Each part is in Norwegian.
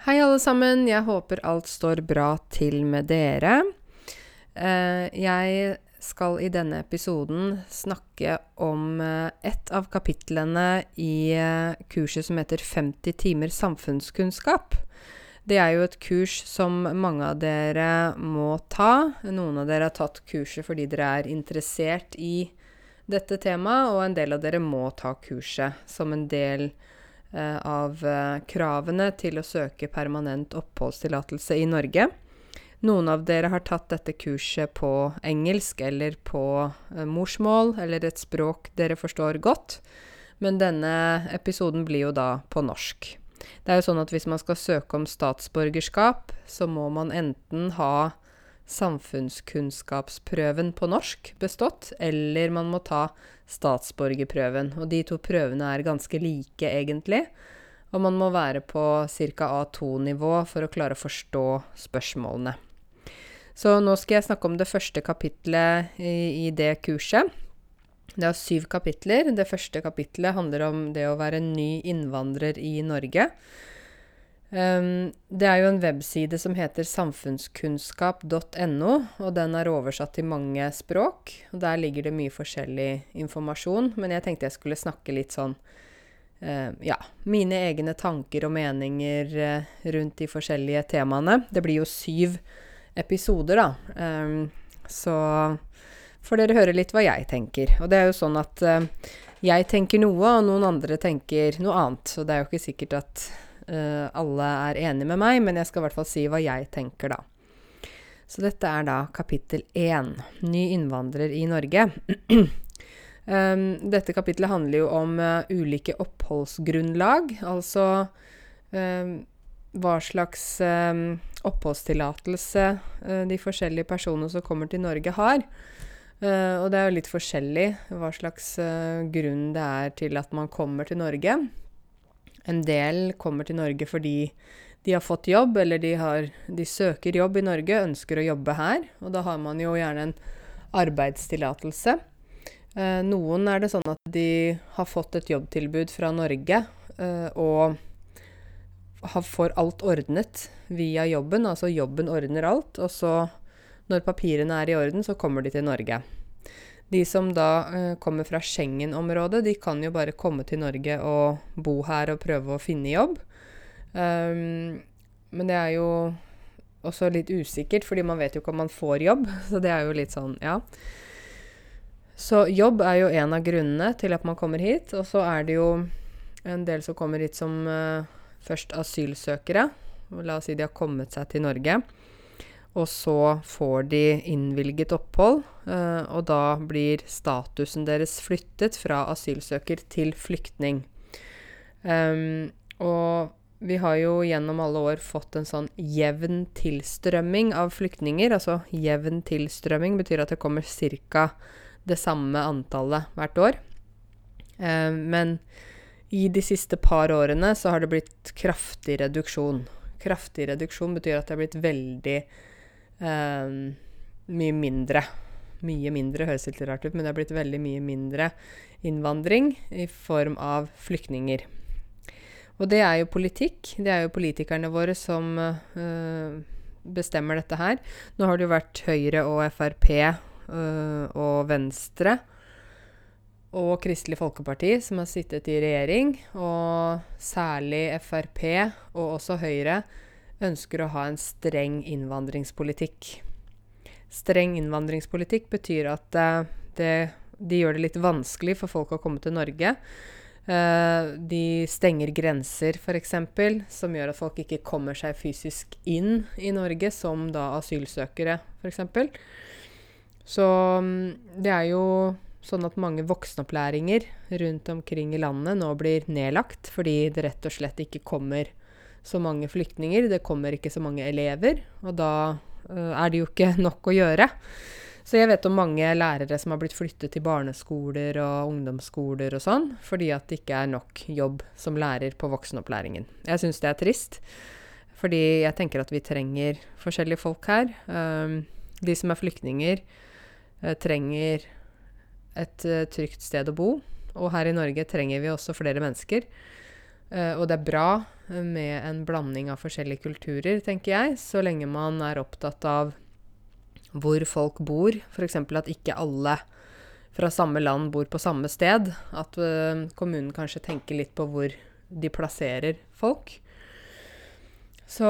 Hei, alle sammen. Jeg håper alt står bra til med dere. Eh, jeg skal i denne episoden snakke om eh, et av kapitlene i eh, kurset som heter 50 timer samfunnskunnskap. Det er jo et kurs som mange av dere må ta. Noen av dere har tatt kurset fordi dere er interessert i dette temaet, og en del av dere må ta kurset som en del eh, av eh, kravene til å søke permanent oppholdstillatelse i Norge. Noen av dere har tatt dette kurset på engelsk eller på eh, morsmål, eller et språk dere forstår godt, men denne episoden blir jo da på norsk. Det er jo sånn at hvis man skal søke om statsborgerskap, så må man enten ha samfunnskunnskapsprøven på norsk bestått, eller man må ta statsborgerprøven. Og de to prøvene er ganske like, egentlig. Og man må være på ca. A2-nivå for å klare å forstå spørsmålene. Så nå skal jeg snakke om det første kapitlet i, i det kurset. Det er syv kapitler. Det første kapitlet handler om det å være ny innvandrer i Norge. Um, det er jo en webside som heter samfunnskunnskap.no, og den er oversatt til mange språk. og Der ligger det mye forskjellig informasjon, men jeg tenkte jeg skulle snakke litt sånn uh, Ja, mine egne tanker og meninger uh, rundt de forskjellige temaene. Det blir jo syv episoder, da. Um, så får dere høre litt hva jeg tenker. Og det er jo sånn at uh, jeg tenker noe, og noen andre tenker noe annet. Så det er jo ikke sikkert at alle er enige med meg, men jeg skal i hvert fall si hva jeg tenker, da. Så dette er da kapittel én, ny innvandrer i Norge. um, dette kapittelet handler jo om uh, ulike oppholdsgrunnlag, altså um, hva slags um, oppholdstillatelse uh, de forskjellige personene som kommer til Norge, har. Uh, og det er jo litt forskjellig hva slags grunn det er til at man kommer til Norge. En del kommer til Norge fordi de har fått jobb, eller de, har, de, søker jobb i Norge, ønsker å jobbe her. Og da har man jo gjerne en arbeidstillatelse. Eh, noen er det sånn at de har fått et jobbtilbud fra Norge eh, og har, får alt ordnet via jobben. Altså jobben ordner alt, og så, når papirene er i orden, så kommer de til Norge. De som da eh, kommer fra Schengen-området, de kan jo bare komme til Norge og bo her og prøve å finne jobb. Um, men det er jo også litt usikkert, fordi man vet jo ikke om man får jobb. Så det er jo litt sånn, ja. Så jobb er jo en av grunnene til at man kommer hit. Og så er det jo en del som kommer hit som uh, først asylsøkere. La oss si de har kommet seg til Norge. Og så får de innvilget opphold, eh, og da blir statusen deres flyttet fra asylsøker til flyktning. Og vi har jo gjennom alle år fått en sånn jevn tilstrømming av flyktninger. Altså jevn tilstrømming betyr at det kommer ca. det samme antallet hvert år. Men i de siste par årene så har det blitt kraftig reduksjon. Kraftig reduksjon betyr at det har blitt veldig Um, mye mindre. Mye mindre høres litt rart ut, men det har blitt veldig mye mindre innvandring i form av flyktninger. Og det er jo politikk. Det er jo politikerne våre som uh, bestemmer dette her. Nå har det jo vært Høyre og Frp uh, og Venstre og Kristelig Folkeparti som har sittet i regjering. Og særlig Frp og også Høyre ønsker å ha en streng innvandringspolitikk. Streng innvandringspolitikk betyr at uh, det, de gjør det litt vanskelig for folk å komme til Norge. Uh, de stenger grenser, f.eks., som gjør at folk ikke kommer seg fysisk inn i Norge som da asylsøkere, f.eks. Så um, det er jo sånn at mange voksenopplæringer rundt omkring i landet nå blir nedlagt fordi det rett og slett ikke kommer så mange flyktninger. Det kommer ikke så mange elever, og da uh, er det jo ikke nok å gjøre. Så jeg vet om mange lærere som har blitt flyttet til barneskoler og ungdomsskoler og sånn, fordi at det ikke er nok jobb som lærer på voksenopplæringen. Jeg syns det er trist, fordi jeg tenker at vi trenger forskjellige folk her. Um, de som er flyktninger, uh, trenger et uh, trygt sted å bo. Og her i Norge trenger vi også flere mennesker. Og det er bra med en blanding av forskjellige kulturer, tenker jeg, så lenge man er opptatt av hvor folk bor. F.eks. at ikke alle fra samme land bor på samme sted. At uh, kommunen kanskje tenker litt på hvor de plasserer folk. Så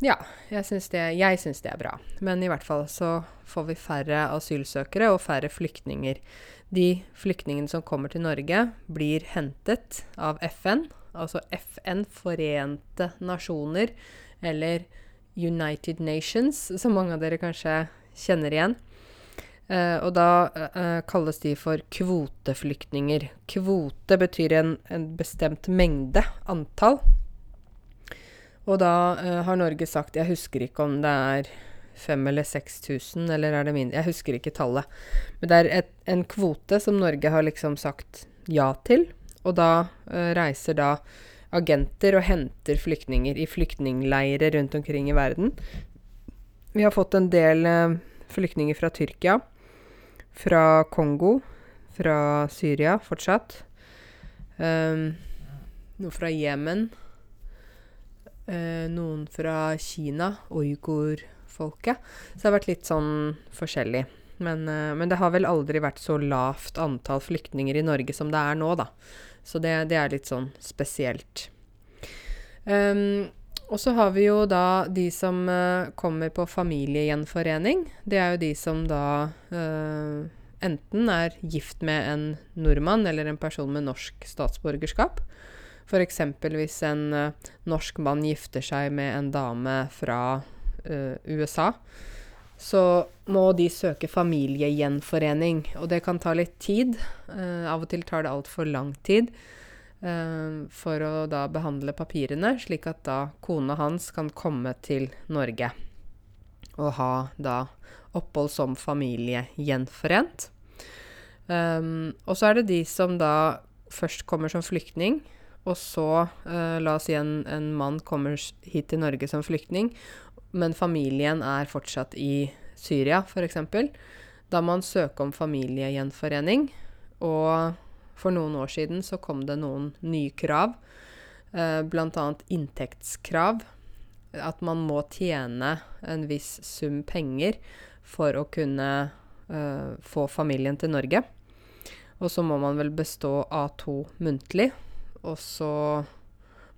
ja, jeg syns det, det, er bra. Men i hvert fall så får vi færre asylsøkere og færre flyktninger. De flyktningene som kommer til Norge, blir hentet av FN, altså FN, Forente nasjoner, eller United Nations, som mange av dere kanskje kjenner igjen. Uh, og da uh, kalles de for kvoteflyktninger. Kvote betyr en, en bestemt mengde, antall. Og da uh, har Norge sagt Jeg husker ikke om det er 5000 eller 6000, eller er det mindre? Jeg husker ikke tallet. Men det er et, en kvote som Norge har liksom sagt ja til. Og da reiser da agenter og henter flyktninger i flyktningleirer rundt omkring i verden. Vi har fått en del flyktninger fra Tyrkia fra Kongo, fra Syria fortsatt. Um, noe fra Jemen. Uh, noen fra Kina, uigur-folket. Så det har vært litt sånn forskjellig. Men, uh, men, det har vel aldri vært så lavt antall flyktninger i Norge som det er nå, da. Så det, det er litt sånn spesielt. Um, og så har vi jo da de som uh, kommer på familiegjenforening. Det er jo de som da uh, enten er gift med en nordmann eller en person med norsk statsborgerskap. F.eks. hvis en uh, norsk mann gifter seg med en dame fra USA. Så må de søke familiegjenforening. Og det kan ta litt tid. av og til tar det altfor lang tid. Uh, for å da behandle papirene, slik at da kona hans kan komme til Norge og ha da opphold som familiegjenforent. Um, og så er det de som da først kommer som flyktning, og så, uh, la oss si en, en mann kommer hit til Norge som flyktning, men familien er fortsatt i Syria, f.eks. Da må man søke om familiegjenforening. Og for noen år siden så kom det noen nye krav, eh, bl.a. inntektskrav. At man må tjene en viss sum penger for å kunne eh, få familien til Norge. Og så må man vel bestå A2 muntlig. Og så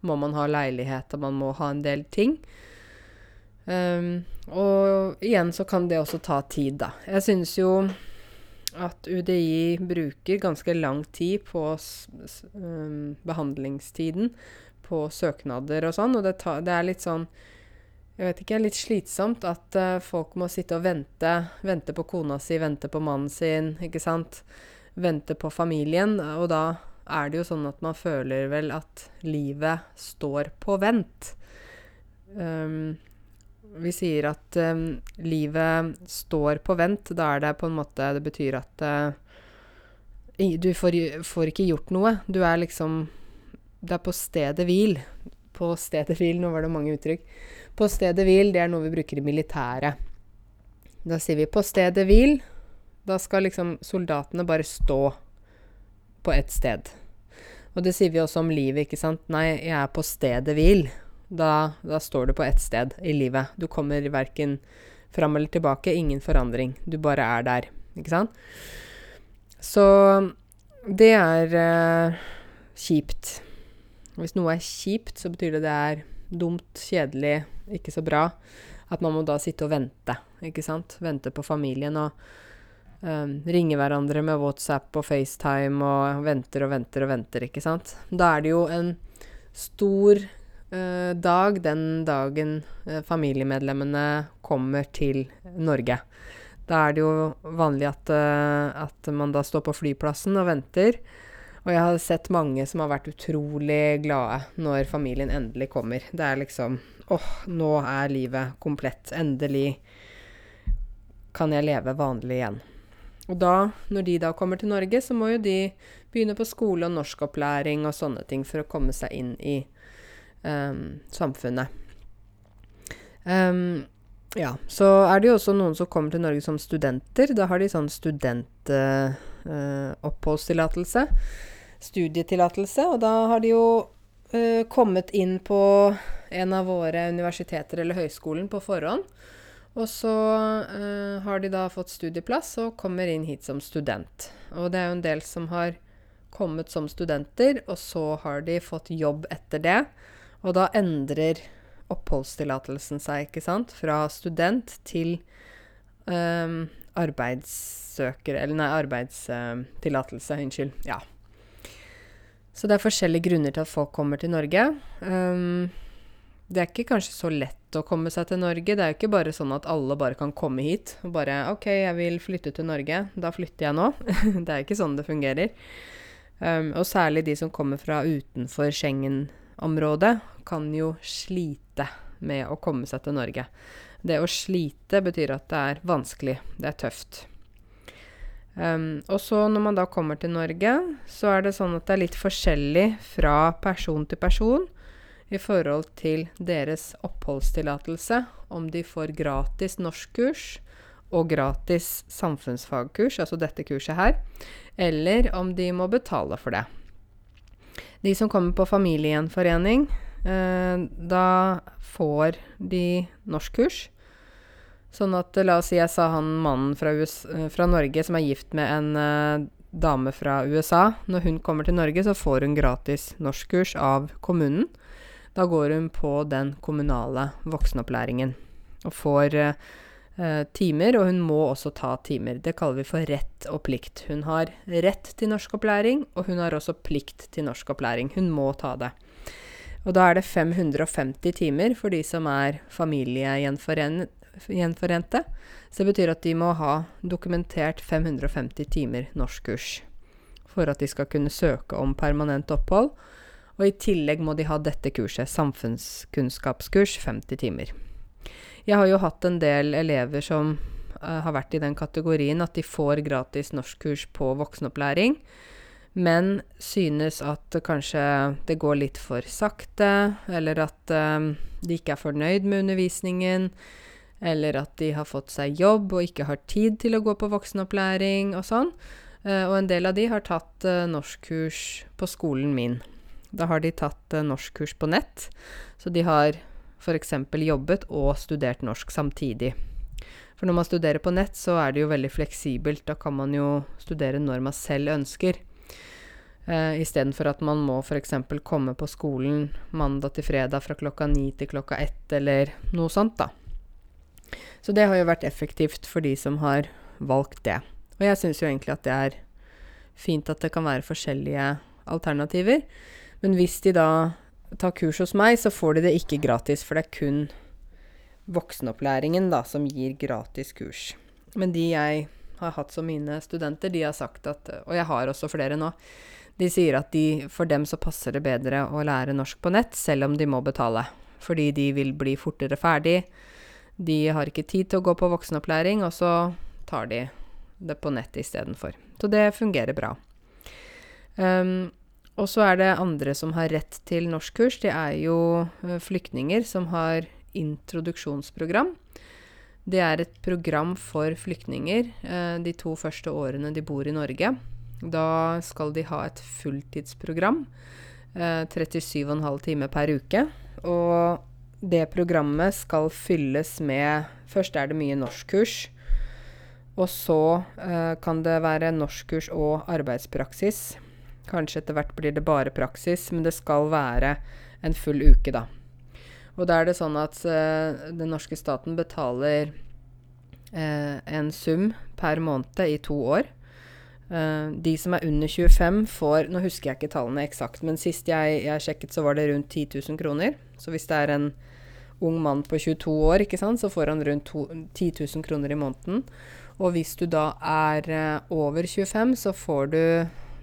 må man ha leilighet, og man må ha en del ting. Um, og igjen så kan det også ta tid, da. Jeg synes jo at UDI bruker ganske lang tid på um, behandlingstiden på søknader og sånn, og det, ta, det, er litt sånn Jeg vet ikke, litt slitsomt at uh, folk må sitte og vente. Vente på kona si, vente på mannen sin, ikke sant. Vente på familien. Og da er det jo sånn at man føler vel at livet står på vent. Um, vi sier at um, livet står på vent, da er det på en måte Det betyr at uh, du får, får, ikke gjort noe. Du er liksom Det er på stedet hvil. På stedet hvil, nå var det mange uttrykk. På stedet hvil, det er noe vi bruker i militæret. Da sier vi 'på stedet hvil'. Da skal liksom soldatene bare stå på ett sted. Og det sier vi også om livet, ikke sant. Nei, jeg er på stedet hvil. Da, da står du på ett sted i livet. Du kommer verken fram eller tilbake. Ingen forandring. Du bare er der. Ikke sant? Så det er uh, kjipt. Hvis noe er kjipt, så betyr det det er dumt, kjedelig, ikke så bra. At man må da sitte og vente, ikke sant. Vente på familien og um, ringe hverandre med WhatsApp og FaceTime og venter og venter og venter, ikke sant. Da er det jo en stor Eh, dag den dagen eh, familiemedlemmene kommer til Norge. Da er det jo vanlig at, eh, at, man da står på flyplassen og venter. Og jeg har sett mange som har vært utrolig glade når familien endelig kommer. Det er liksom åh, nå er livet komplett. Endelig kan jeg leve vanlig igjen. Og da, når de da kommer til Norge, så må jo de begynne på skole og norskopplæring og sånne ting for å komme seg inn i um, samfunnet. Um, ja, så er det jo også noen som kommer til Norge som studenter. Da har de sånn studentoppholdstillatelse. Uh, studietillatelse. Og da har de jo uh, kommet inn på en av våre universiteter eller høyskolen på forhånd. Og så uh, har de da fått studieplass og kommer inn hit som student. Og det er jo en del som har kommet som studenter, og så har de fått jobb etter det. Og da endrer oppholdstillatelsen seg, ikke sant? Fra student til um, arbeidssøker Eller nei, arbeidstillatelse. Unnskyld. Ja. Så det er forskjellige grunner til at folk kommer til Norge. Um, det er ikke kanskje så lett å komme seg til Norge. Det er jo ikke bare sånn at alle bare kan komme hit og bare OK, jeg vil flytte til Norge. Da flytter jeg nå. det er ikke sånn det fungerer. Um, og særlig de som kommer fra utenfor Schengen-området, kan jo slite med å komme seg til Norge. Det å slite betyr at det er vanskelig. Det er tøft. Um, og så når man da kommer til Norge, så er det sånn at det er litt forskjellig fra person til person i forhold til deres oppholdstillatelse, om de får gratis norskkurs og gratis samfunnsfagkurs, altså dette kurset her, eller om de må betale for det. De som kommer på familiegjenforening, eh, da får de norskkurs. Sånn at la oss si jeg sa han mannen fra, US, eh, fra Norge som er gift med en eh, dame fra USA. Når hun kommer til Norge, så får hun gratis norskkurs av kommunen. Da går hun på den kommunale voksenopplæringen og får uh, timer, og hun må også ta timer. Det kaller vi for rett og plikt. Hun har rett til norskopplæring, og hun har også plikt til norskopplæring. Hun må ta det. Og da er det 550 timer for de som er familiegjenforente. Så det betyr at de må ha dokumentert 550 timer norskkurs for at de skal kunne søke om permanent opphold. Og i tillegg må de ha dette kurset, samfunnskunnskapskurs, 50 timer. Jeg har jo hatt en del elever som uh, har vært i den kategorien at de får gratis norskkurs på voksenopplæring, men synes at kanskje det går litt for sakte, eller at uh, de ikke er fornøyd med undervisningen eller at de har fått seg jobb og ikke har tid til å gå på voksenopplæring og sånn. Uh, og en del av de har tatt norskkurs på skolen min. Da har de tatt norskkurs på nett, så de har f.eks. jobbet og studert norsk samtidig. For når man studerer på nett, så er det jo veldig fleksibelt. Da kan man jo studere når man selv ønsker. Eh, Istedenfor at man må f.eks. komme på skolen mandag til fredag fra klokka ni til klokka ett, eller noe sånt, da. Så det har jo vært effektivt for de som har valgt det. Og jeg syns jo egentlig at det er fint at det kan være forskjellige alternativer. Men hvis de da tar kurs hos meg, så får de det ikke gratis, for det er kun voksenopplæringen da som gir gratis kurs. Men de jeg har hatt som mine studenter, de har sagt at Og jeg har også flere nå. De sier at de, for dem så passer det bedre å lære norsk på nett, selv om de må betale. Fordi de vil bli fortere ferdig de har ikke tid til å gå på voksenopplæring, og så tar de det på nett istedenfor. Så det fungerer bra. Um, og så er det andre som har rett til norskkurs. Det er jo uh, flyktninger som har introduksjonsprogram. Det er et program for flyktninger uh, de to første årene de bor i Norge. Da skal de ha et fulltidsprogram. Uh, 37,5 timer per uke. Og det programmet skal fylles med Først er det mye norskkurs. Og så eh, kan det være norskkurs og arbeidspraksis. Kanskje etter hvert blir det bare praksis, men det skal være en full uke, da. Og da er det sånn at uh, den norske staten betaler uh, en sum per måned i to år. de som er under 25, får Nå husker jeg ikke tallene eksakt, men sist jeg, jeg sjekket, så var det rundt 10 000 kroner. Så hvis det er en ung mann på 22 år, ikke sant, så får han rundt to, 10 000 kroner i måneden. Og hvis du da er uh, over 25, så får du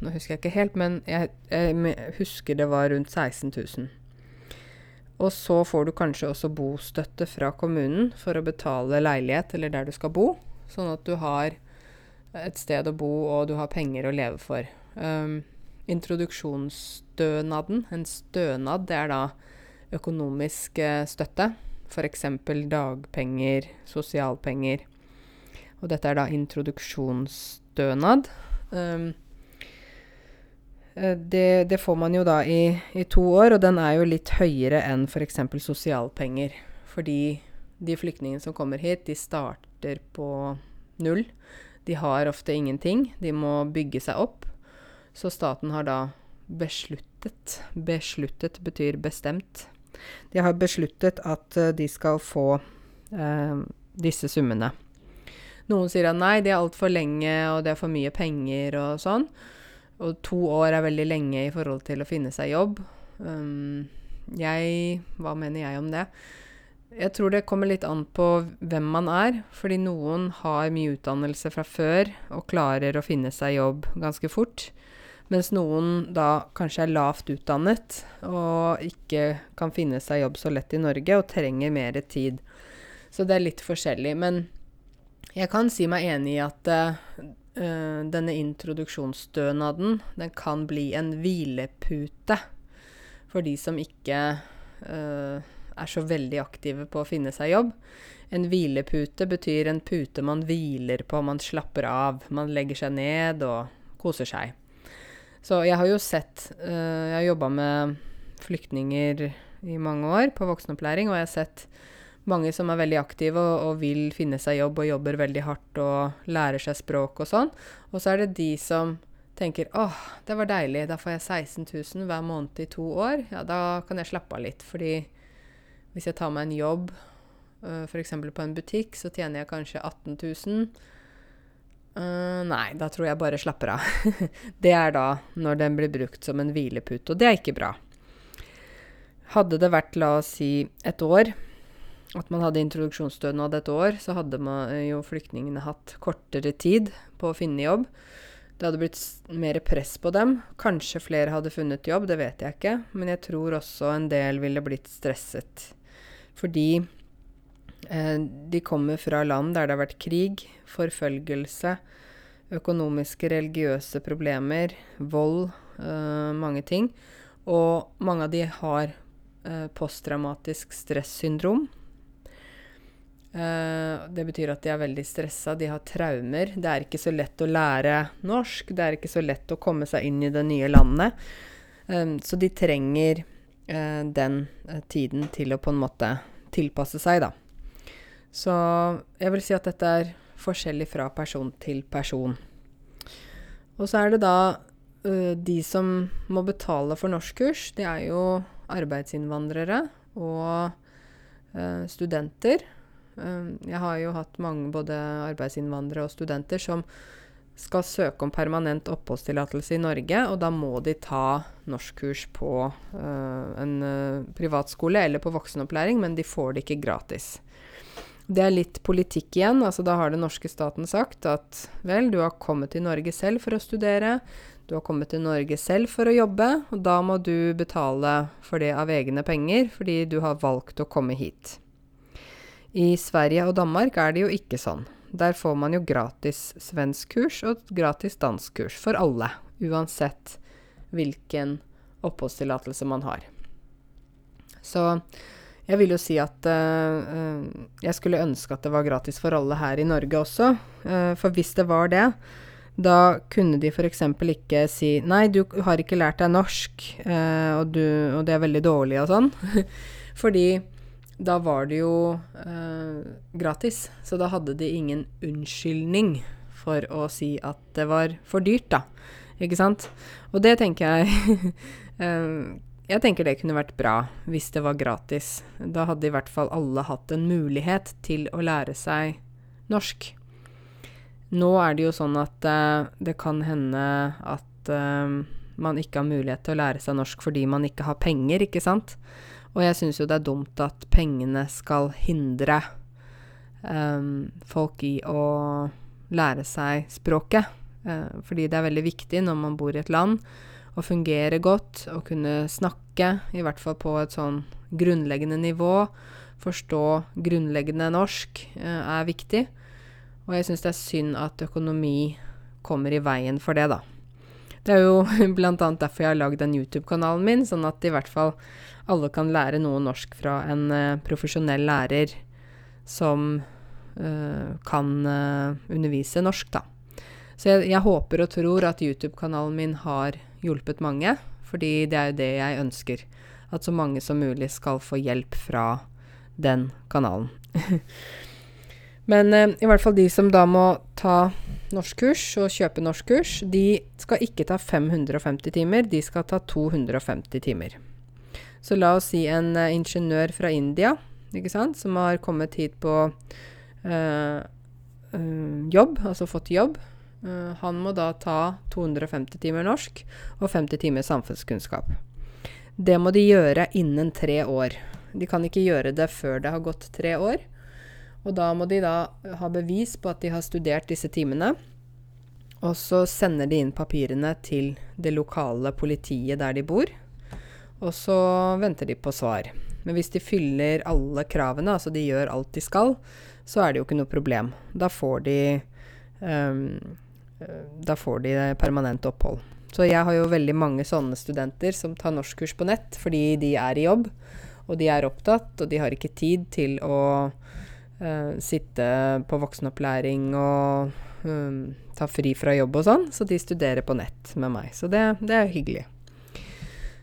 Nå husker jeg ikke helt, men jeg, jeg, husker det var rundt 16 000. Og så får du kanskje også bostøtte fra kommunen for å betale leilighet eller der du skal bo, sånn at du har et sted å bo og du har penger å leve for. Um, introduksjonsstønaden, en stønad, det er da økonomisk eh, støtte. F.eks. dagpenger, sosialpenger. Og dette er da introduksjonsstønad. Um, det, det, får man jo da i, i, to år, og den er jo litt høyere enn f.eks. For sosialpenger. Fordi de flyktningene som kommer hit, de starter på null. De har ofte ingenting. De må bygge seg opp. Så staten har da besluttet Besluttet betyr bestemt. De har besluttet at uh, de skal få eh, disse summene. Noen sier at nei, det er altfor lenge, og det er for mye penger og sånn. Og to år er veldig lenge i forhold til å finne seg jobb. Um, jeg Hva mener jeg om det? Jeg tror det kommer litt an på hvem man er. Fordi noen har mye utdannelse fra før og klarer å finne seg jobb ganske fort. Mens noen da kanskje er lavt utdannet og ikke kan finne seg jobb så lett i Norge og trenger mer tid. Så det er litt forskjellig. Men jeg kan si meg enig i at uh, denne introduksjonsstønaden den kan bli en hvilepute for de som ikke uh, er så veldig aktive på å finne seg jobb. En hvilepute betyr en pute man hviler på, man slapper av. Man legger seg ned og koser seg. Så jeg har jo sett uh, Jeg har jobba med flyktninger i mange år på voksenopplæring, og jeg har sett mange som er veldig aktive og, og, vil finne seg jobb og jobber veldig hardt og lærer seg språk og sånn. Og så er det de som tenker åh, det var deilig, da får jeg 16 000 hver måned i to år. Ja, da kan jeg slappe av litt. Fordi hvis jeg tar meg en jobb, uh, f.eks. på en butikk, så tjener jeg kanskje 18 000. Uh, nei, da tror jeg bare slapper av. det er da når den blir brukt som en hvilepute, og det er ikke bra. Hadde det vært, la oss si, et år at man hadde introduksjonsstønad et år, så hadde man jo flyktningene hatt kortere tid på å finne jobb. Det hadde blitt mer press på dem. Kanskje flere hadde funnet jobb, det vet jeg ikke. Men jeg tror også en del ville blitt stresset. Fordi eh, de kommer fra land der det har vært krig, forfølgelse, økonomiske, religiøse problemer, vold, eh, mange ting. Og mange av de har eh, posttraumatisk stressyndrom, det betyr at de er veldig stressa, de har traumer. Det er ikke så lett å lære norsk, det er ikke så lett å komme seg inn i det nye landet. Um, så de trenger uh, den tiden til å på en måte tilpasse seg, da. Så jeg vil si at dette er forskjellig fra person til person. Og så er det da de som må betale for norskkurs. Det er jo arbeidsinnvandrere og studenter. Ehm, jeg har jo hatt mange både arbeidsinnvandrere og studenter som skal søke om permanent oppholdstillatelse i Norge, og da må de ta norskkurs på uh, en uh, privatskole eller på voksenopplæring, men de får det ikke gratis. Det er litt politikk igjen. altså Da har den norske staten sagt at vel, du har kommet til Norge selv for å studere. Du har kommet til Norge selv for å jobbe, og da må du betale for det av egne penger fordi du har valgt å komme hit. I Sverige og Danmark er det jo ikke sånn. Der får man jo gratis svenskkurs og gratis danskkurs for alle, uansett hvilken oppholdstillatelse man har. Så jeg vil jo si at uh, jeg skulle ønske at det var gratis for alle her i Norge også. Uh, for hvis det var det, da kunne de f.eks. ikke si Nei, du har ikke lært deg norsk, uh, og, du, og, det er veldig dårlig og sånn. Fordi da var det jo eh, gratis. Så da hadde de ingen unnskyldning for å si at det var for dyrt, da. Ikke sant? Og det tenker jeg eh, Jeg tenker det kunne vært bra hvis det var gratis. Da hadde i hvert fall alle hatt en mulighet til å lære seg norsk. Nå er det jo sånn at eh, det kan hende at eh, man ikke har mulighet til å lære seg norsk fordi man ikke har penger, ikke sant? Og jeg syns jo det er dumt at pengene skal hindre um, folk i å lære seg språket. Uh, fordi det er veldig viktig når man bor i et land, å fungere godt og kunne snakke, i hvert fall på et sånn grunnleggende nivå. Forstå grunnleggende norsk uh, er viktig. Og jeg syns det er synd at økonomi kommer i veien for det, da. Det er jo bl.a. derfor jeg har lagd den YouTube-kanalen min, sånn at i hvert fall alle kan lære noe norsk fra en uh, profesjonell lærer som uh, kan uh, undervise norsk, da. Så jeg, jeg, håper og tror at YouTube-kanalen min har hjulpet mange. Fordi det er jo det jeg ønsker. At så mange som mulig skal få hjelp fra den kanalen. Men eh, i hvert fall de som da må ta norskkurs og kjøpe norskkurs, de skal ikke ta 550 timer, de skal ta 250 timer. Så la oss si en eh, ingeniør fra India, ikke sant, som har kommet hit på uh, uh, jobb, altså fått jobb. han må da ta 250 timer norsk og 50 timer samfunnskunnskap. Det må de gjøre innen tre år. De kan ikke gjøre det før det har gått tre år. Og da må de da ha bevis på at de har studert disse timene. Og så sender de inn papirene til det lokale politiet der de bor. Og så venter de på svar. Men hvis de fyller alle kravene, altså de gjør alt de skal, så er det jo ikke noe problem. Da får de um, Da får de permanent opphold. Så jeg har jo veldig mange sånne studenter som tar norskkurs på nett fordi de er i jobb, og de er opptatt, og de har ikke tid til å uh, sitte på voksenopplæring og um, ta fri fra jobb og sånn, så de studerer på nett med meg. Så det, det er hyggelig.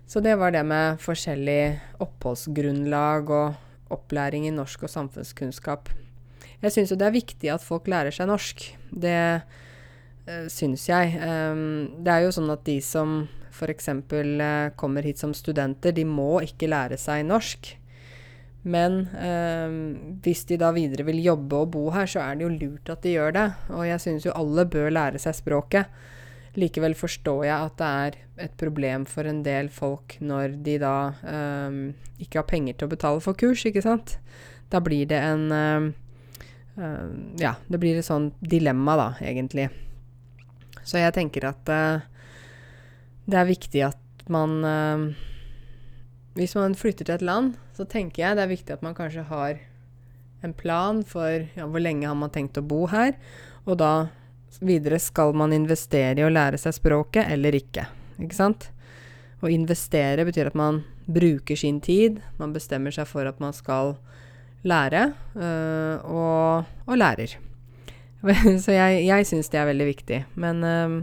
Så det var det med forskjellig oppholdsgrunnlag og opplæring i norsk og samfunnskunnskap. Jeg syns jo det er viktig at folk lærer seg norsk. Det uh, syns jeg. Um, det er jo sånn at de som f.eks. Uh, kommer hit som studenter, de må ikke lære seg norsk. Men eh, hvis de da videre vil jobbe og bo her, så er det jo lurt at de gjør det. Og jeg syns jo alle bør lære seg språket. Likevel forstår jeg at det er et problem for en del folk når de da eh, ikke har penger til å betale for kurs, ikke sant. Da blir det en eh, Ja, det blir et sånn dilemma, da, egentlig. Så jeg tenker at eh, det er viktig at man eh, hvis man flytter til et land, så tenker jeg det er viktig at man kanskje har en plan for ja, hvor lenge har man tenkt å bo her, og da videre skal man investere i å lære seg språket eller ikke. Ikke sant? Å investere betyr at man bruker sin tid, man bestemmer seg for at man skal lære, øh, og, og lærer. Så jeg, jeg syns det er veldig viktig. Men øh,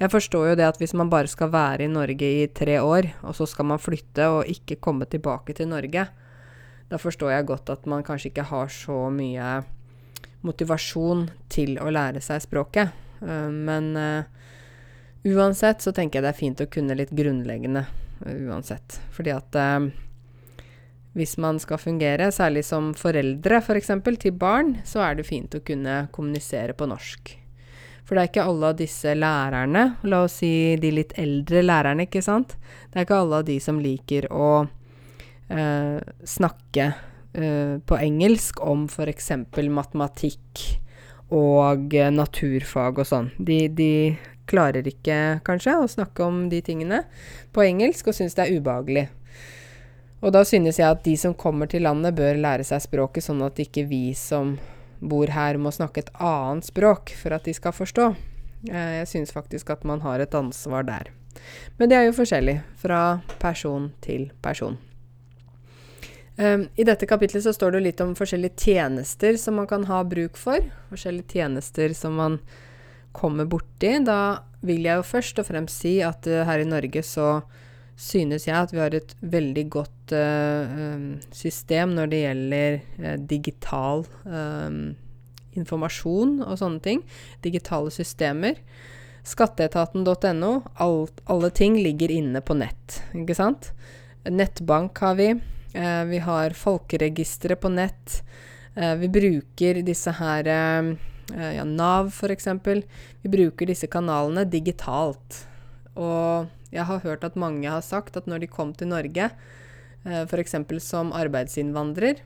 jeg forstår jo det at hvis man bare skal være i Norge i tre år, og så skal man flytte og ikke komme tilbake til Norge, da forstår jeg godt at man kanskje ikke har så mye motivasjon til å lære seg språket. Uh, men uh, uansett så tenker jeg det er fint å kunne litt grunnleggende uh, uansett. Fordi at hvis man skal fungere, særlig som foreldre f.eks. For til barn, så er det fint å kunne kommunisere på norsk. For det er ikke alle av disse lærerne, la oss si de litt eldre lærerne, ikke sant, det er ikke alle av de som liker å eh, snakke eh, på engelsk om f.eks. matematikk og eh, naturfag og sånn. De, de klarer ikke, kanskje, å snakke om de tingene på engelsk og syns det er ubehagelig. Og da synes jeg at de som kommer til landet, bør lære seg språket, sånn at ikke vi som bor her, må snakke et annet språk for at de skal forstå. Eh, jeg synes faktisk at man har et ansvar der. Men det er jo forskjellig fra person til person. Um, I dette kapitlet så står det litt om forskjellige tjenester som man kan ha bruk for. Forskjellige tjenester som man kommer borti. Da vil jeg jo først og fremst si at uh, her i Norge så synes jeg at vi har et veldig godt uh, system når det gjelder uh, digital uh, informasjon og sånne ting. Digitale systemer. Skatteetaten.no, alle ting ligger inne på nett, ikke sant? Nettbank har vi. vi har folkeregisteret på nett. vi bruker disse her ja, Nav, f.eks. Vi bruker disse kanalene digitalt. Og jeg har hørt at mange har sagt at når de kom til Norge, eh, f.eks. som arbeidsinnvandrer,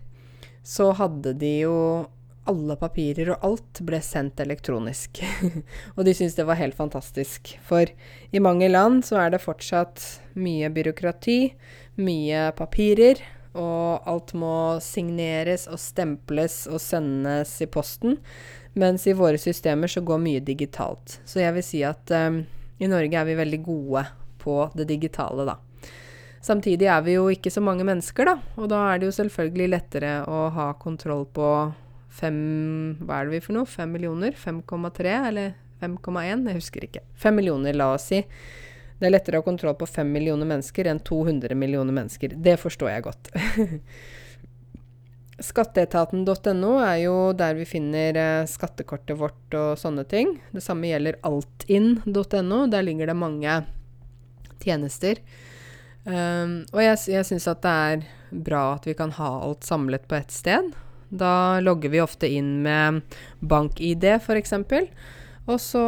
så hadde de jo alle papirer og alt ble sendt elektronisk. og de syntes det var helt fantastisk. For i mange land så er det fortsatt mye byråkrati, mye papirer, og alt må signeres og stemples og sendes i posten. Mens i våre systemer så går mye digitalt. Så jeg vil si at um, i Norge er vi veldig gode på det digitale, da. Samtidig er vi jo ikke så mange mennesker, da, og da er det jo selvfølgelig lettere å ha kontroll på fem Hva er det vi for noe? Fem millioner? 5,3, eller 5,1? Jeg husker ikke. Fem millioner, la oss si. Det er lettere å ha kontroll på fem millioner mennesker enn 200 millioner mennesker. Det forstår jeg godt. Skatteetaten.no er jo der vi finner eh, skattekortet vårt og sånne ting. Det samme gjelder altinn.no. Der ligger det mange tjenester. Um, og jeg, jeg syns at det er bra at vi kan ha alt samlet på ett sted. Da logger vi ofte inn med bank-ID, f.eks. Og så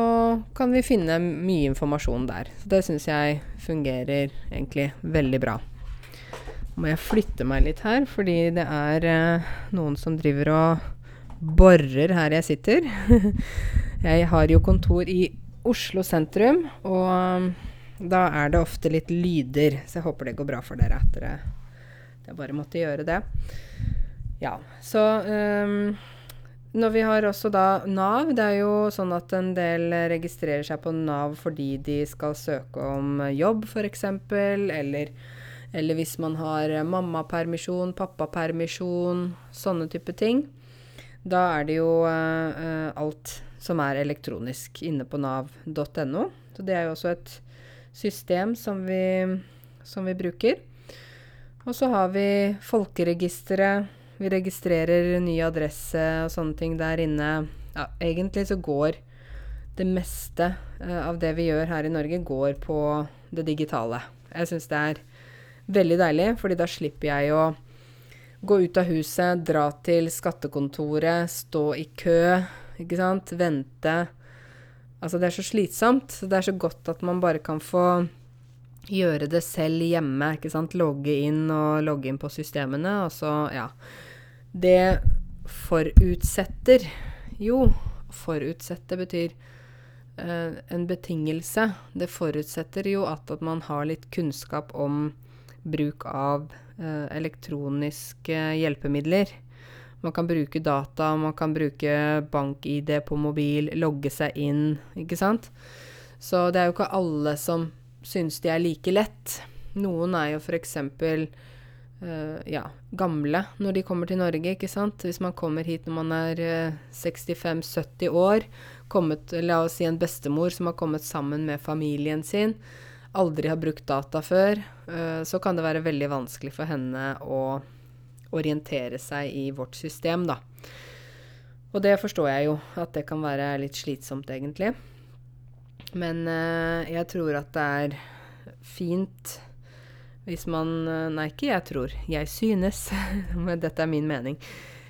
kan vi finne mye informasjon der. Så det syns jeg fungerer egentlig veldig bra må jeg flytte meg litt her, fordi det er eh, noen som driver og borer her jeg sitter. jeg har jo kontor i Oslo sentrum, og um, da er det ofte litt lyder. Så jeg håper det går bra for dere at dere Jeg bare måtte gjøre det. Ja, så um, når vi har også da Nav, det er jo sånn at en del registrerer seg på Nav fordi de skal søke om jobb, f.eks., eller eller hvis man har eh, mammapermisjon, pappapermisjon, sånne type ting. Da er det jo uh, alt som er elektronisk inne på nav.no. Så det er jo også et system som vi, som vi bruker. Og så har vi folkeregisteret. Vi registrerer ny adresse og sånne ting der inne. Ja, egentlig så går det meste uh, av det vi gjør her i Norge, går på det digitale. Jeg syns det er Veldig deilig, fordi da slipper jeg å gå ut av huset, dra til skattekontoret, stå i kø, ikke sant, vente. Altså, det er så slitsomt. Det er så godt at man bare kan få gjøre det selv hjemme, ikke sant. Logge inn og logge inn på systemene, og så, ja. Det forutsetter jo Forutsette betyr eh, en betingelse. Det forutsetter jo at, at man har litt kunnskap om bruk av eh, elektroniske hjelpemidler. Man kan bruke data, man kan bruke bank-ID på mobil, logge seg inn, ikke sant. Så det er jo ikke alle som syns de er like lett. Noen er jo f.eks. Uh, ja, gamle når de kommer til Norge, ikke sant. Hvis man kommer hit når man er uh, eh, 65-70 år, kommet, la oss si en bestemor som har kommet sammen med familien sin, aldri har brukt data før, uh, så kan det være veldig vanskelig for henne å orientere seg i vårt system, da. Og det forstår jeg jo, at det kan være litt slitsomt, egentlig. Men uh, jeg tror at det er fint hvis man uh, Nei, ikke jeg tror. Jeg synes. Men dette er min mening.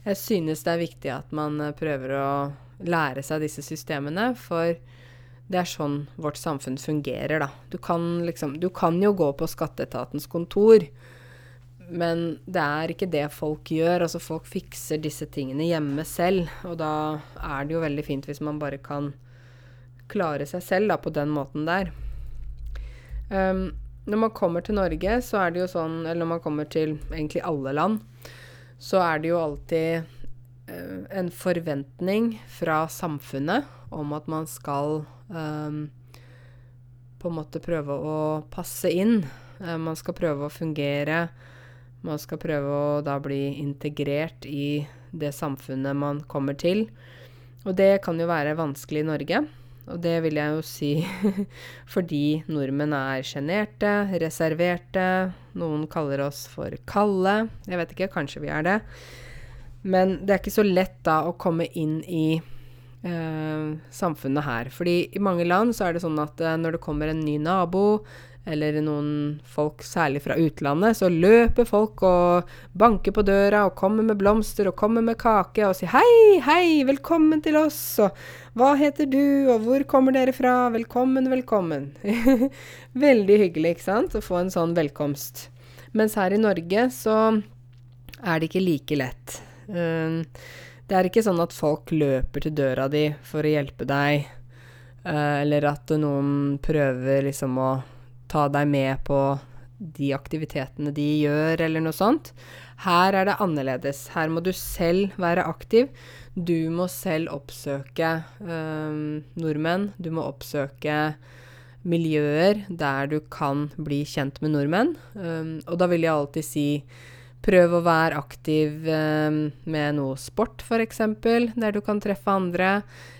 Jeg synes det er viktig at man prøver å lære seg disse systemene, for det er sånn vårt samfunn fungerer, da. Du kan liksom Du kan jo gå på skatteetatens kontor, men det er ikke det folk gjør. Altså, folk fikser disse tingene hjemme selv, og da er det jo veldig fint hvis man bare kan klare seg selv da, på den måten der. Um, når man kommer til Norge, så er det jo sånn Eller når man kommer til egentlig alle land, så er det jo alltid uh, en forventning fra samfunnet om at man skal um, på en måte prøve å passe inn. Uh, man skal prøve å fungere. Man skal prøve å da bli integrert i det samfunnet man kommer til. Og det kan jo være vanskelig i Norge. Og det vil jeg jo si fordi nordmenn er sjenerte, reserverte. Noen kaller oss for kalde. Jeg vet ikke, kanskje vi er det. Men det er ikke så lett da å komme inn i eh, samfunnet her. Fordi i mange land så er det sånn at eh, når det kommer en ny nabo, eller noen folk særlig fra utlandet, så løper folk og banker på døra og kommer med blomster og kommer med kake og sier 'hei, hei, velkommen til oss', og 'hva heter du', og 'hvor kommer dere fra', 'velkommen, velkommen'. Veldig hyggelig, ikke sant, å få en sånn velkomst. Mens her i Norge så er det ikke like lett. Uh, det er ikke sånn at folk løper til døra di for å hjelpe deg, uh, eller at noen prøver liksom å ta deg med på de aktivitetene de gjør, eller noe sånt. Her er det annerledes. Her må du selv være aktiv. Du må selv oppsøke øh, nordmenn. Du må oppsøke miljøer der du kan bli kjent med nordmenn. Um, og da vil jeg alltid si Prøv å være aktiv eh, med noe sport, f.eks., der du kan treffe andre.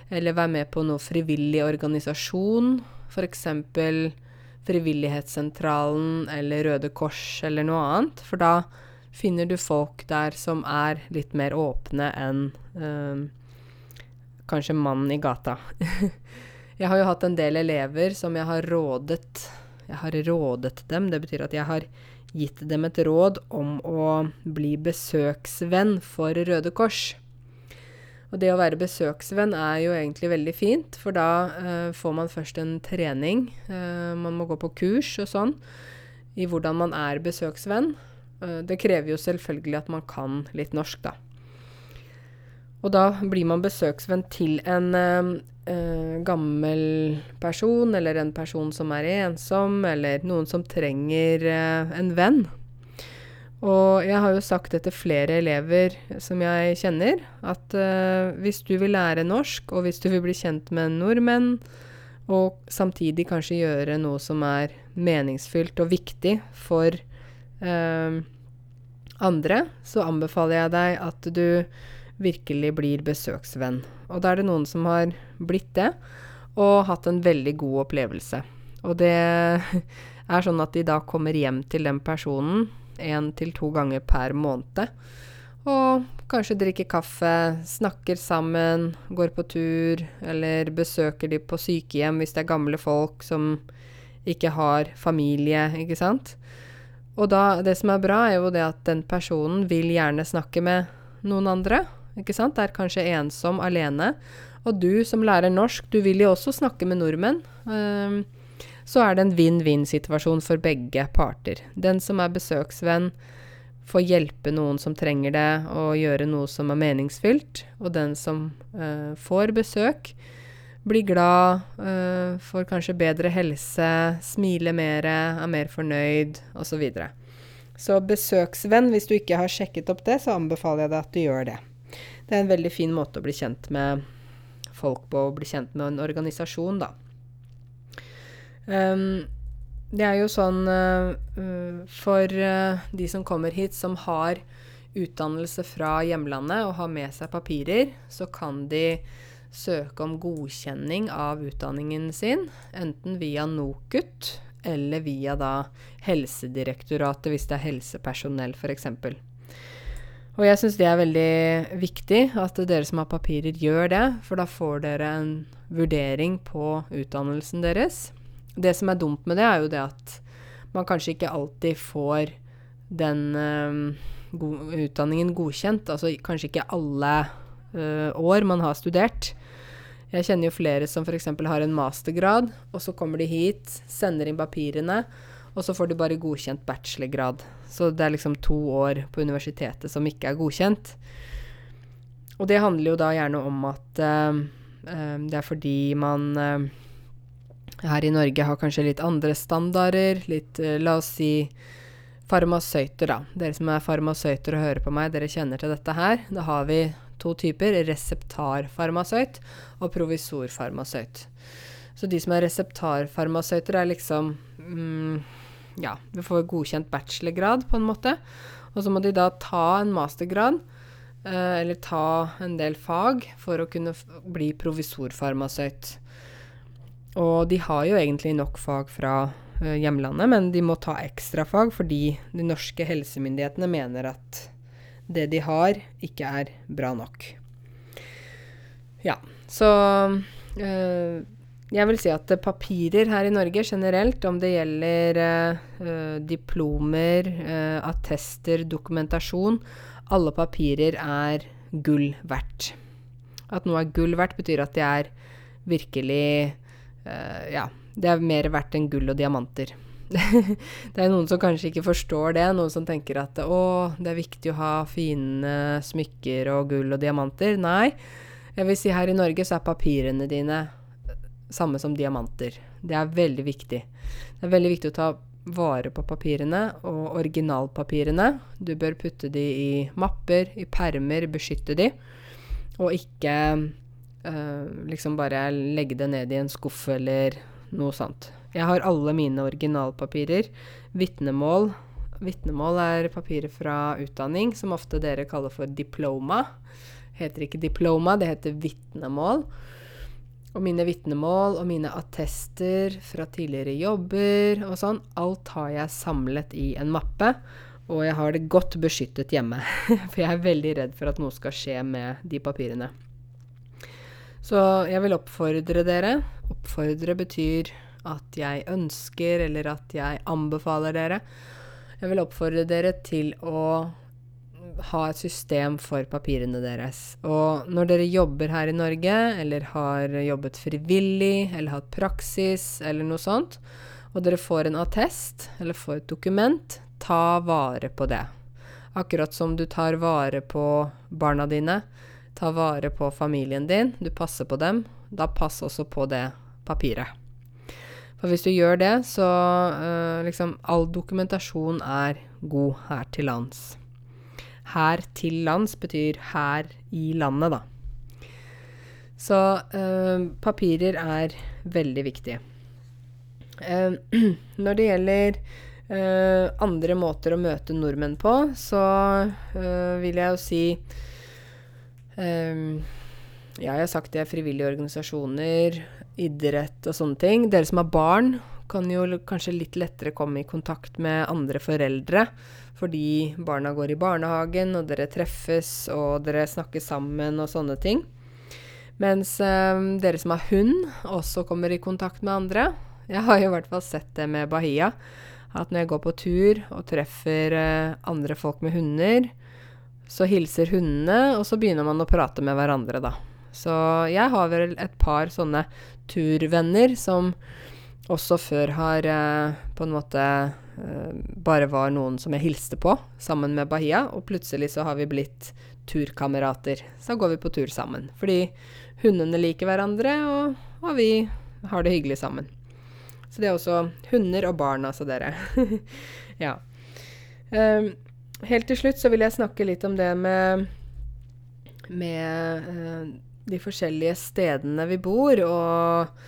Eller være med på noe frivillig organisasjon. F.eks. Frivillighetssentralen eller Røde Kors eller noe annet. For da finner du folk der som er litt mer åpne enn eh, kanskje mannen i gata. jeg har jo hatt en del elever som jeg har rådet Jeg har rådet dem. Det betyr at jeg har gitt dem et råd om å bli besøksvenn for Røde Kors. Og det å være besøksvenn er jo egentlig veldig fint, for da eh, får man først en trening. Eh, man må gå på kurs og sånn i hvordan man er besøksvenn. Eh, det krever jo selvfølgelig at man kan litt norsk, da. Og da blir man besøksvenn til en gammel person, eller en person som er ensom, eller noen som trenger en venn. Og jeg har jo sagt det til flere elever som jeg kjenner, at uh, hvis du vil lære norsk, og hvis du vil bli kjent med nordmenn, og samtidig kanskje gjøre noe som er meningsfylt og viktig for uh, andre, så anbefaler jeg deg at du virkelig blir besøksvenn. Og da er det noen som har blitt det, og hatt en veldig god opplevelse. Og det er sånn at de da kommer hjem til den personen én til to ganger per måned. Og kanskje drikker kaffe, snakker sammen, går på tur, eller besøker de på sykehjem hvis det er gamle folk som ikke har familie, ikke sant. Og da, det som er bra, er jo det at den personen vil gjerne snakke med noen andre, ikke sant. Er kanskje ensom, alene. Og du som lærer norsk, du vil jo også snakke med nordmenn. Um, så er det en vinn-vinn-situasjon for begge parter. Den som er besøksvenn, får hjelpe noen som trenger det, og gjøre noe som er meningsfylt. Og den som uh, får besøk, blir glad, uh, får kanskje bedre helse, smiler mer, er mer fornøyd, osv. Så, videre. så besøksvenn, hvis du ikke har sjekket opp det, så anbefaler jeg deg at du gjør det. Det er en veldig fin måte å bli kjent med folk på, å bli kjent med en organisasjon, da. Um, det er jo sånn uh, for uh, de som kommer hit som har utdannelse fra hjemlandet og har med seg papirer, så kan de søke om godkjenning av utdanningen sin, enten via NOKUT eller via da Helsedirektoratet hvis det er helsepersonell f.eks. Og jeg syns det er veldig viktig at dere som har papirer, gjør det, for da får dere en vurdering på utdannelsen deres. Det som er dumt med det, er jo det at man kanskje ikke alltid får den uh, go utdanningen godkjent. Altså kanskje ikke alle uh, år man har studert. Jeg kjenner jo flere som f.eks. har en mastergrad, og så kommer de hit, sender inn papirene, og så får du bare godkjent bachelorgrad. Så det er liksom to år på universitetet som ikke er godkjent. Og det handler jo da gjerne om at uh, det er fordi man her i Norge har kanskje litt andre standarder. Litt, uh, la oss si farmasøyter, da. Dere som er farmasøyter og hører på meg, dere kjenner til dette her. Da har vi to typer. Reseptarfarmasøyt og provisorfarmasøyt. Så de som er reseptarfarmasøyter, er liksom mm, Ja, vi får godkjent bachelorgrad, på en måte. Og så må de da ta en mastergrad, eh, eller ta en del fag, for å kunne bli provisorfarmasøyt. Og de har jo egentlig nok fag fra eh, hjemlandet, men de må ta ekstrafag fordi de norske helsemyndighetene mener at det de har, ikke er bra nok. Ja, så uh, jeg vil si at papirer her i Norge generelt, om det gjelder eh, diplomer, attester, dokumentasjon Alle papirer er gull verdt. At noe er gull verdt, betyr at det er virkelig eh, ja, det er mer verdt enn gull og diamanter. det er noen som kanskje ikke forstår det. Noen som tenker at å, det er viktig å ha fine smykker og gull og diamanter. Nei. Jeg vil si her i Norge så er papirene dine samme som diamanter. Det er veldig viktig. Det er veldig viktig å ta vare på papirene og originalpapirene. Du bør putte de i mapper, i permer, beskytte de, og ikke øh, liksom bare legge det ned i en skuff eller noe sånt. Jeg har alle mine originalpapirer. Vitnemål. Vitnemål er papirer fra utdanning, som ofte dere kaller for diploma. Heter ikke diploma, det heter vitnemål. Og mine vitnemål og mine attester fra tidligere jobber og sånn, alt har jeg samlet i en mappe. Og jeg har det godt beskyttet hjemme. For jeg er veldig redd for at noe skal skje med de papirene. Så jeg vil oppfordre dere. Oppfordre betyr at jeg ønsker, eller at jeg anbefaler dere. Jeg vil oppfordre dere til å ha et system for papirene deres. Og når dere jobber her i Norge, eller har jobbet frivillig, eller hatt praksis, eller noe sånt, og dere får en attest, eller får et dokument, ta vare på det. Akkurat som du tar vare på barna dine, ta vare på familien din, du passer på dem, da pass også på det papiret. For hvis du gjør det, så uh, liksom All dokumentasjon er god her til lands. Her til lands betyr her i landet, da. Så eh, papirer er veldig viktige. Eh, når det gjelder andre måter å møte nordmenn på, så vil jeg jo si Um, ja, jeg har sagt det er frivillige organisasjoner, idrett og sånne ting. Dere som har barn, kan jo kanskje litt lettere komme i kontakt med andre foreldre. Fordi barna går i barnehagen, og dere treffes, og dere snakker sammen og sånne ting. Mens um, dere som har hund, også kommer i kontakt med andre. Jeg har jo i hvert fall sett det med Bahia. At når jeg går på tur og treffer uh, andre folk med hunder, så hilser hundene, og så begynner man å prate med hverandre, da. Så jeg har vel et par sånne turvenner som også før har eh, på en måte bare var noen som jeg hilste på sammen med Bahia, og plutselig så har vi blitt turkamerater. Så går vi på tur sammen. Fordi hundene liker hverandre, og, og vi har det hyggelig sammen. Så det er også hunder og barn, altså, dere. ja. Um, helt til slutt så vil jeg snakke litt om det med, med uh, de forskjellige stedene vi bor, og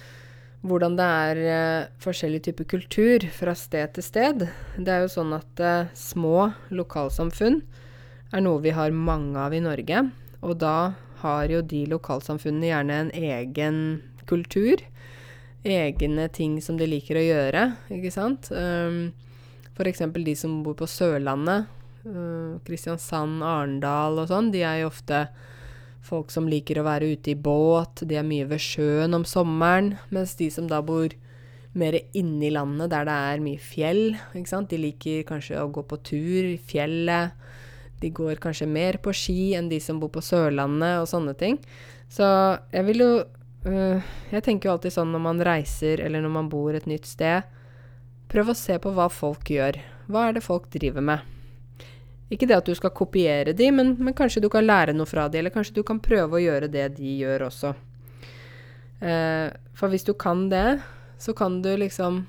hvordan det er uh, forskjellig type kultur fra sted til sted. Det er jo sånn at uh, små lokalsamfunn er noe vi har mange av i Norge. Og da har jo de lokalsamfunnene gjerne en egen kultur. Egne ting som de liker å gjøre, ikke sant. Um, F.eks. de som bor på Sørlandet, Uh, Kristiansand, Arendal og sånn, de er jo ofte folk som liker å være ute i båt. De er mye ved sjøen om sommeren. Mens de som da bor mer inne i landet, der det er mye fjell, ikke sant? de liker kanskje å gå på tur i fjellet. De går kanskje mer på ski enn de som bor på Sørlandet og sånne ting. Så jeg vil jo uh, Jeg tenker jo alltid sånn når man reiser eller når man bor et nytt sted Prøv å se på hva folk gjør. Hva er det folk driver med? Ikke det at du skal kopiere de, men, men, kanskje du kan lære noe fra de, eller kanskje du kan prøve å gjøre det de gjør også. Eh, for hvis du kan det, så kan du liksom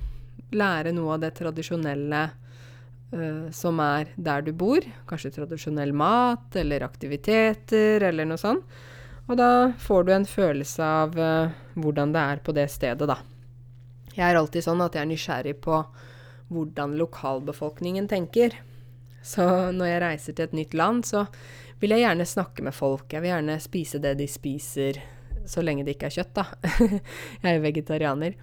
lære noe av det tradisjonelle eh, som er der du bor. Kanskje tradisjonell mat, eller aktiviteter, eller noe sånt. Og da får du en følelse av eh, hvordan det er på det stedet, da. Jeg er alltid sånn at jeg er nysgjerrig på hvordan lokalbefolkningen tenker. Så når jeg reiser til et nytt land, så vil jeg gjerne snakke med folk. Jeg vil gjerne spise det de spiser, så lenge det ikke er kjøtt, da. jeg er vegetarianer.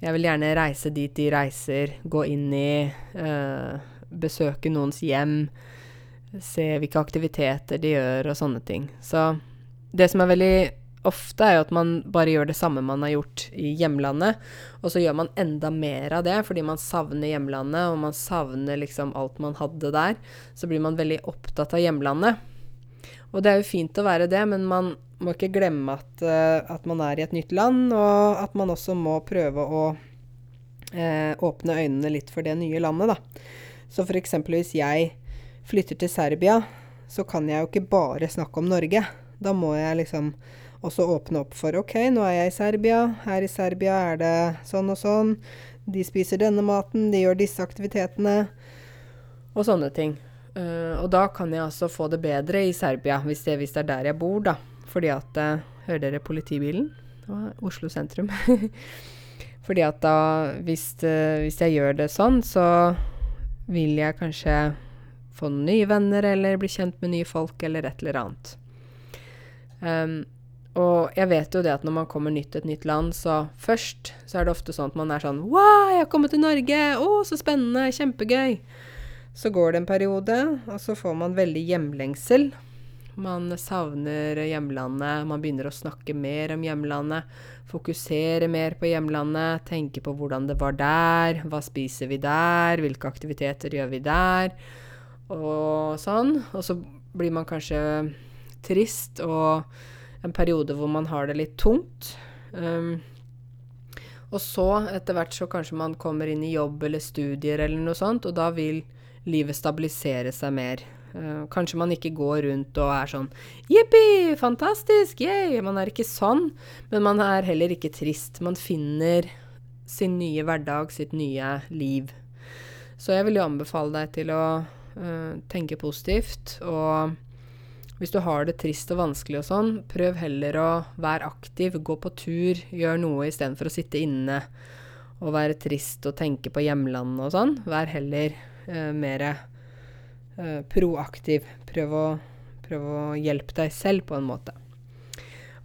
Jeg vil gjerne reise dit de reiser, gå inn i øh, Besøke noens hjem, se hvilke aktiviteter de gjør, og sånne ting. Så det som er veldig ofte, er jo at man bare gjør det samme man har gjort i hjemlandet, og så gjør man enda mer av det fordi man savner hjemlandet, og man savner liksom alt man hadde der. Så blir man veldig opptatt av hjemlandet. Og det er jo fint å være det, men man må ikke glemme at, uh, at man er i et nytt land, og at man også må prøve å eh, åpne øynene litt for det nye landet, da. Så f.eks. hvis jeg flytter til Serbia, så kan jeg jo ikke bare snakke om Norge. Da må jeg liksom og så åpne opp for OK, nå er jeg i Serbia. Her i Serbia er det sånn og sånn. De spiser denne maten, de gjør disse aktivitetene. Og sånne ting. Uh, og da kan jeg altså få det bedre i Serbia, hvis det, hvis det er der jeg bor, da. Fordi at uh, Hører dere politibilen? Det var Oslo sentrum. Fordi at da, hvis, uh, hvis jeg gjør det sånn, så vil jeg kanskje få nye venner, eller bli kjent med nye folk, eller et eller annet. Um, Og jeg vet jo det at når man kommer nytt til et nytt land, så først så er det ofte sånn at man er sånn Wow, jeg har kommet til Norge! Å, så spennende! Kjempegøy! Så går det en periode, og så får man veldig hjemlengsel. Man savner hjemlandet, man begynner å snakke mer om hjemlandet. Fokusere mer på hjemlandet, tenke på hvordan det var der. Hva spiser vi der? Hvilke aktiviteter gjør vi der? Og sånn. Og så blir man kanskje trist og en periode hvor man har det litt tungt. Um, og så, etter hvert, så kanskje man kommer inn i jobb eller studier eller noe sånt, og da vil livet stabilisere seg mer. Uh, kanskje man ikke går rundt og er sånn Jippi, fantastisk, yeah! Man er ikke sånn, men man er heller ikke trist. Man finner sin nye hverdag, sitt nye liv. Så jeg vil jo anbefale deg til å uh, tenke positivt og hvis du har det trist og vanskelig og sånn, prøv heller å være aktiv, gå på tur, gjør noe istedenfor å sitte inne og være trist og tenke på hjemlandet og sånn. Vær heller eh, mer eh, proaktiv. Prøv å, prøv å hjelpe deg selv på en måte.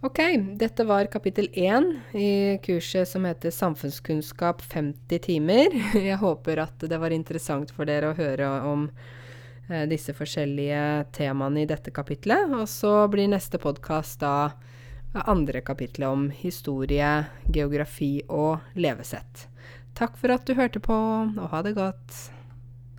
Ok, dette var kapittel én i kurset som heter Samfunnskunnskap 50 timer. Jeg håper at det var interessant for dere å høre om disse forskjellige temaene i dette kapitlet. Og så blir neste podkast da andre kapitlet om historie, geografi og levesett. Takk for at du hørte på, og ha det godt.